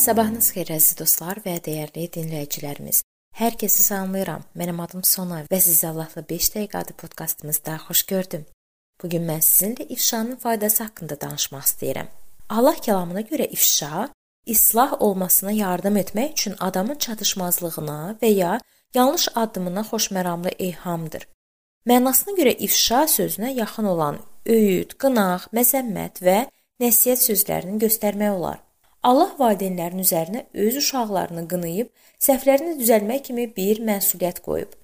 Sabahınız xeyir əziz dostlar və dəyərli dinləyicilərimiz. Hər kəsi salamlayıram. Mənim adım Sona və sizi Allahla 5 dəqiqə adlı podkastımızda xoş gördüm. Bu gün mən sizinlə ifşanın faydası haqqında danışmaq istəyirəm. Allah kəlamına görə ifşa islah olmasına yardım etmək üçün adamın çatışmazlığına və ya yanlış addımına xoşməramlı eyhamdır. Mənasına görə ifşa sözünə yaxın olan öyüd, qınaq, məzəmmət və nəsihət sözlərini göstərmək olar. Allah valideynlərin üzərinə öz uşaqlarını qınayıb, səhvlərini düzəltmək kimi bir məsuliyyət qoyub.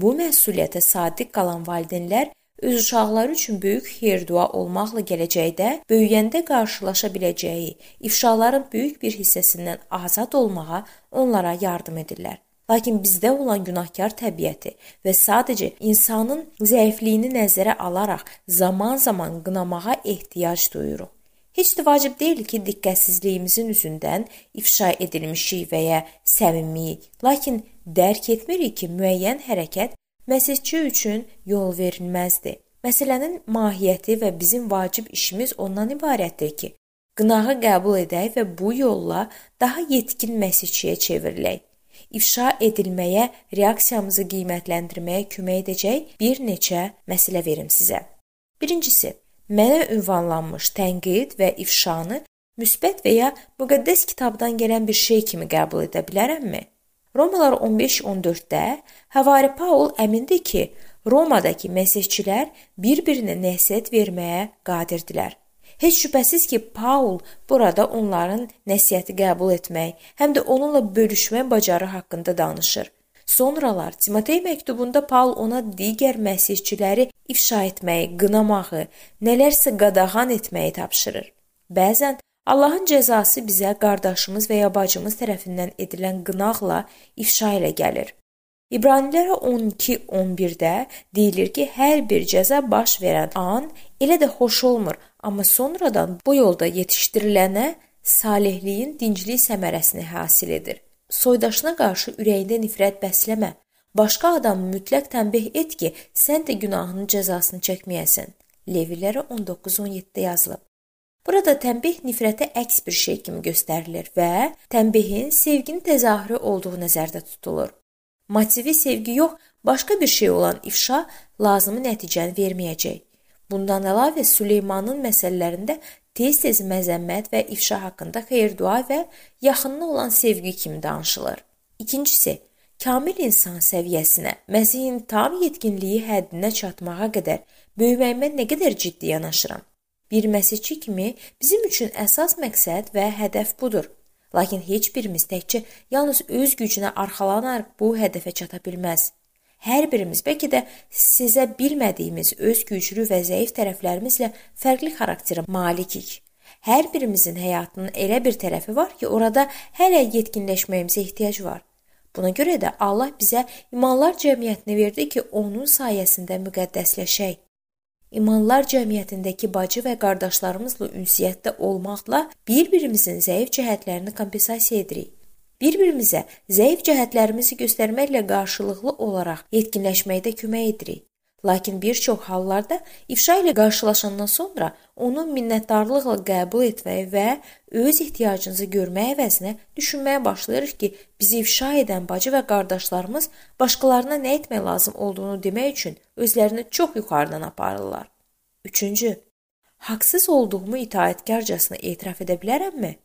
Bu məsuliyyətə sadiq qalan valideynlər öz uşaqları üçün böyük xeyir-dua olmaqla gələcəkdə böyüyəndə qarşılaşa biləcəyi ifşaların böyük bir hissəsindən azad olmağa onlara yardım edirlər. Lakin bizdə olan günahkar təbiəti və sadəcə insanın zəifliyini nəzərə alaraq zaman-zaman qınamağa ehtiyac duyuruq. Heç də vacib deyil ki, diqqətsizliyimizin üzündən ifşa edilmişik və ya səmimiyik. Lakin dərk etmirik ki, müəyyən hərəkət məsihçi üçün yol verilməzdir. Məsələnin mahiyyəti və bizim vacib işimiz ondan ibarətdir ki, qınağı qəbul edək və bu yolla daha yetkin məsihçiyə çevrilək ifşa edilməyə, reaksiyamızı qiymətləndirməyə kömək edəcək bir neçə məsələ verim sizə. Birincisi, mənə ünvanlanmış tənqid və ifşanı müsbət və ya müqəddəs kitabdan gələn bir şey kimi qəbul edə bilərəmmi? Romalar 15-14-də Həvari Paul əmindir ki, Romadakı məsihçilər bir-birinə nəsihət verməyə qadirdirlər. Heç şübhəsiz ki, Paul burada onların nəsihəti qəbul etmək, həm də onunla bölüşmək bacarığı haqqında danışır. Sonralar Timotey məktubunda Paul ona digər məsihçiləri ifşa etməyi, qınamağı, nələrsə qadağan etməyi tapşırır. Bəzən Allahın cəzası bizə qardaşımız və ya bacımız tərəfindən edilən qınaqla ifşa ilə gəlir. İbranilərə 12:11-də deyilir ki, hər bir cəza baş verən an elə də xoş olmur, amma sonradan bu yolda yetişdirilənə salihliyin dinclik səmərəsini hasil edir. Soydaşına qarşı ürəyində nifrət bəsləmə. Başqa adamı mütləq tənbih et ki, sən də günahının cəzasını çəkməyəsən. Levilərə 19:17-də yazılıb. Burada tənbih nifrətə əks bir şey kimi göstərilir və tənbihin sevginin təzahürü olduğu nəzərdə tutulur. Motivi sevgi yox, başqa bir şey olan ifşa lazımi nəticəni verməyəcək. Bundan əlavə Süleymanın məsələlərində tez-tez məzəmmət və ifşa haqqında xeyir-dua və yaxınına olan sevgi kimi danışılır. İkincisi, kamil insan səviyyəsinə, Məsihin tam yetkinliyi həddinə çatmağa qədər böyüməyimə nə qədər ciddi yanaşıram. Bir məsihçi kimi bizim üçün əsas məqsəd və hədəf budur. Lakin heç birimiz təkcə yalnız öz gücünə arxalanaraq bu hədəfə çata bilməz. Hər birimiz bəlkə də sizə bilmədiyimiz öz güclü və zəif tərəflərimizlə fərqli xarakterə malikik. Hər birimizin həyatının elə bir tərəfi var ki, orada hələ yetkinləşməyimizə ehtiyac var. Buna görə də Allah bizə imanlar cəmiyyətini verdi ki, onun sayəsində müqəddəsləşək. İmanlar cəmiyyətindəki bacı və qardaşlarımızla ünsiyyətdə olmaqla bir-birimizin zəif cəhətlərini kompensasiya edirik. Bir-birimizə zəif cəhətlərimizi göstərməklə qarşılıqlı olaraq yetkinləşməkdə kömək edirik. Lakin bir çox hallarda ifşa ilə qarşılaşandan sonra onu minnətdarlıqla qəbul etmək və öz ehtiyacınızı görmək əvəzinə düşünməyə başlayırıq ki, bizi ifşa edən bacı və qardaşlarımız başqalarına nə etmək lazım olduğunu demək üçün özlərini çox yuxarıdan aparırlar. Üçüncü, haqsız olduğumu itaətkarcasına etiraf edə bilərəmmi?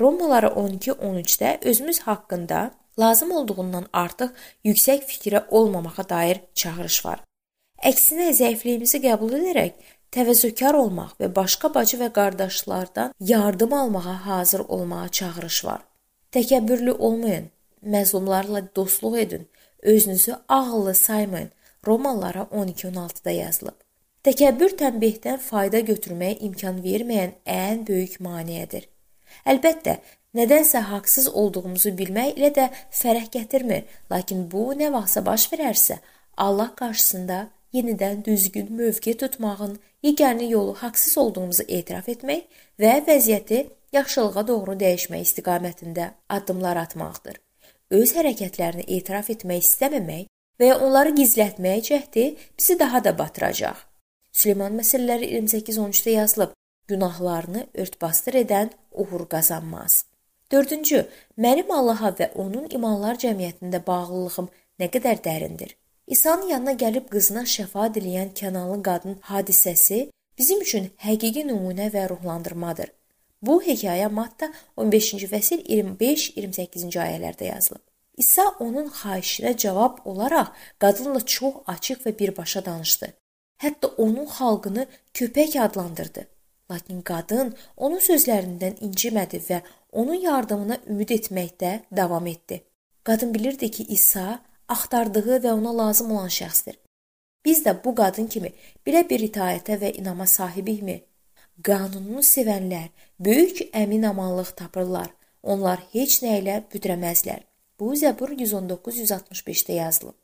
Romalara 12-13-də özümüz haqqında lazım olduğundan artıq yüksək fikrə olmamağa dair çağırış var. Əksinə zəifliyimizi qəbul edərək təvəzzökar olmaq və başqa bacı və qardaşlardan yardım almağa hazır olmağa çağırış var. Təkəbbürlü olmayın, məzlumlarla dostluq edin, özünüzü ağıllı saymayın. Romalılara 12-16-da yazılıb. Təkəbbür tənbihdən fayda götürməyə imkan verməyən ən böyük maneədir. Əlbəttə, nədənsə haqsız olduğumuzu bilmək elə də fərəh gətirmir, lakin bu nə vaxtsa baş verərsə, Allah qarşısında yenidən düzgün mövqe tutmağın yeganə yolu haqsız olduğumuzu etiraf etmək və vəziyyəti yaxşılığa doğru dəyişmək istiqamətində addımlar atmaqdır. Öz hərəkətlərini etiraf etmək istəməmək və ya onları gizlətməyə cəhdi bizi daha da batıracaq. Süleyman məsələləri 28-13-də yazılıb. Günahlarını örtbasdır edən uğur qazanmaz. Dördüncü, mənim Allaha və onun imanlar cəmiyyətində bağlılığım nə qədər dərindir. İsa'nın yanına gəlib qızına şəfa diləyən Kənanlı qadın hadisəsi bizim üçün həqiqi nümunə və ruhlandırmadır. Bu hekayə Matta 15-ci fəsil 25-28-ci ayələrdə yazılıb. İsa onun xahişinə cavab olaraq qadınla çox açıq və birbaşa danışdı. Hətta onun xalqını köpək adlandırdı. Lakin qadın onun sözlərindən incimədi və onun yardımına ümid etməkdə davam etdi. Qadın bilirdi ki, İsa axtardığı və ona lazım olan şəxsdir. Biz də bu qadın kimi belə bir itaətə və inama sahibikmi? Qanununu sevənlər böyük əminamanlıq tapırlar. Onlar heç nə ilə büdrəməzlər. Bu Zəbur 119-165-də yazılıb.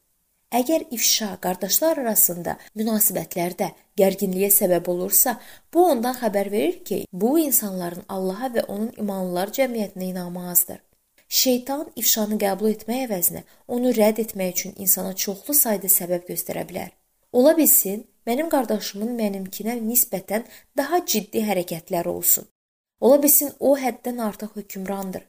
Əgər ifşa qardaşlar arasında münasibətlərdə gərginliyə səbəb olursa, bu ondan xəbər verir ki, bu insanların Allaha və onun imanlılar cəmiyyətinə inamı azdır. Şeytan ifşanı qəbul etmək əvəzinə onu rədd etmək üçün insana çoxlu sayda səbəb göstərə bilər. Ola bilsin, mənim qardaşımın mənimkinə nisbətən daha ciddi hərəkətləri olsun. Ola bilsin o həddən artıq hökmrandır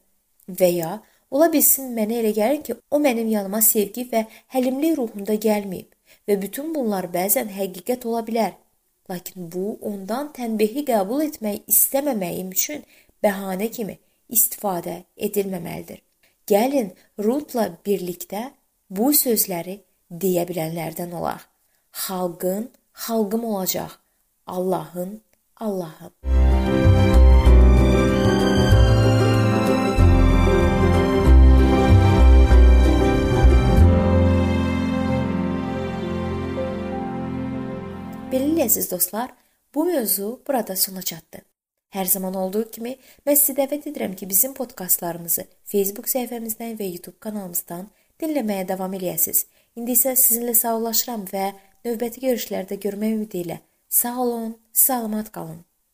və ya Ola bilsin mənə elə gəlir ki, o mənim yanıma sevgi və həlimlik ruhunda gəlməyib və bütün bunlar bəzən həqiqət ola bilər. Lakin bu ondan tənbihi qəbul etmək istəməməyim üçün bəhanə kimi istifadə edilməməlidir. Gəlin Rutla birlikdə bu sözləri deyə bilənlərdən olaq. Xalqın xalqım olacaq. Allahın Allahım. Əziz dostlar, bu mövzu burada sona çatdı. Hər zaman olduğu kimi mən sizi dəvət edirəm ki, bizim podkastlarımızı Facebook səhifəmizdən və YouTube kanalımızdan dinləməyə davam eləyəsiniz. İndi isə sizinlə sağollaşıram və növbəti görüşlərdə görmək ümidi ilə sağ olun, salamat qalın.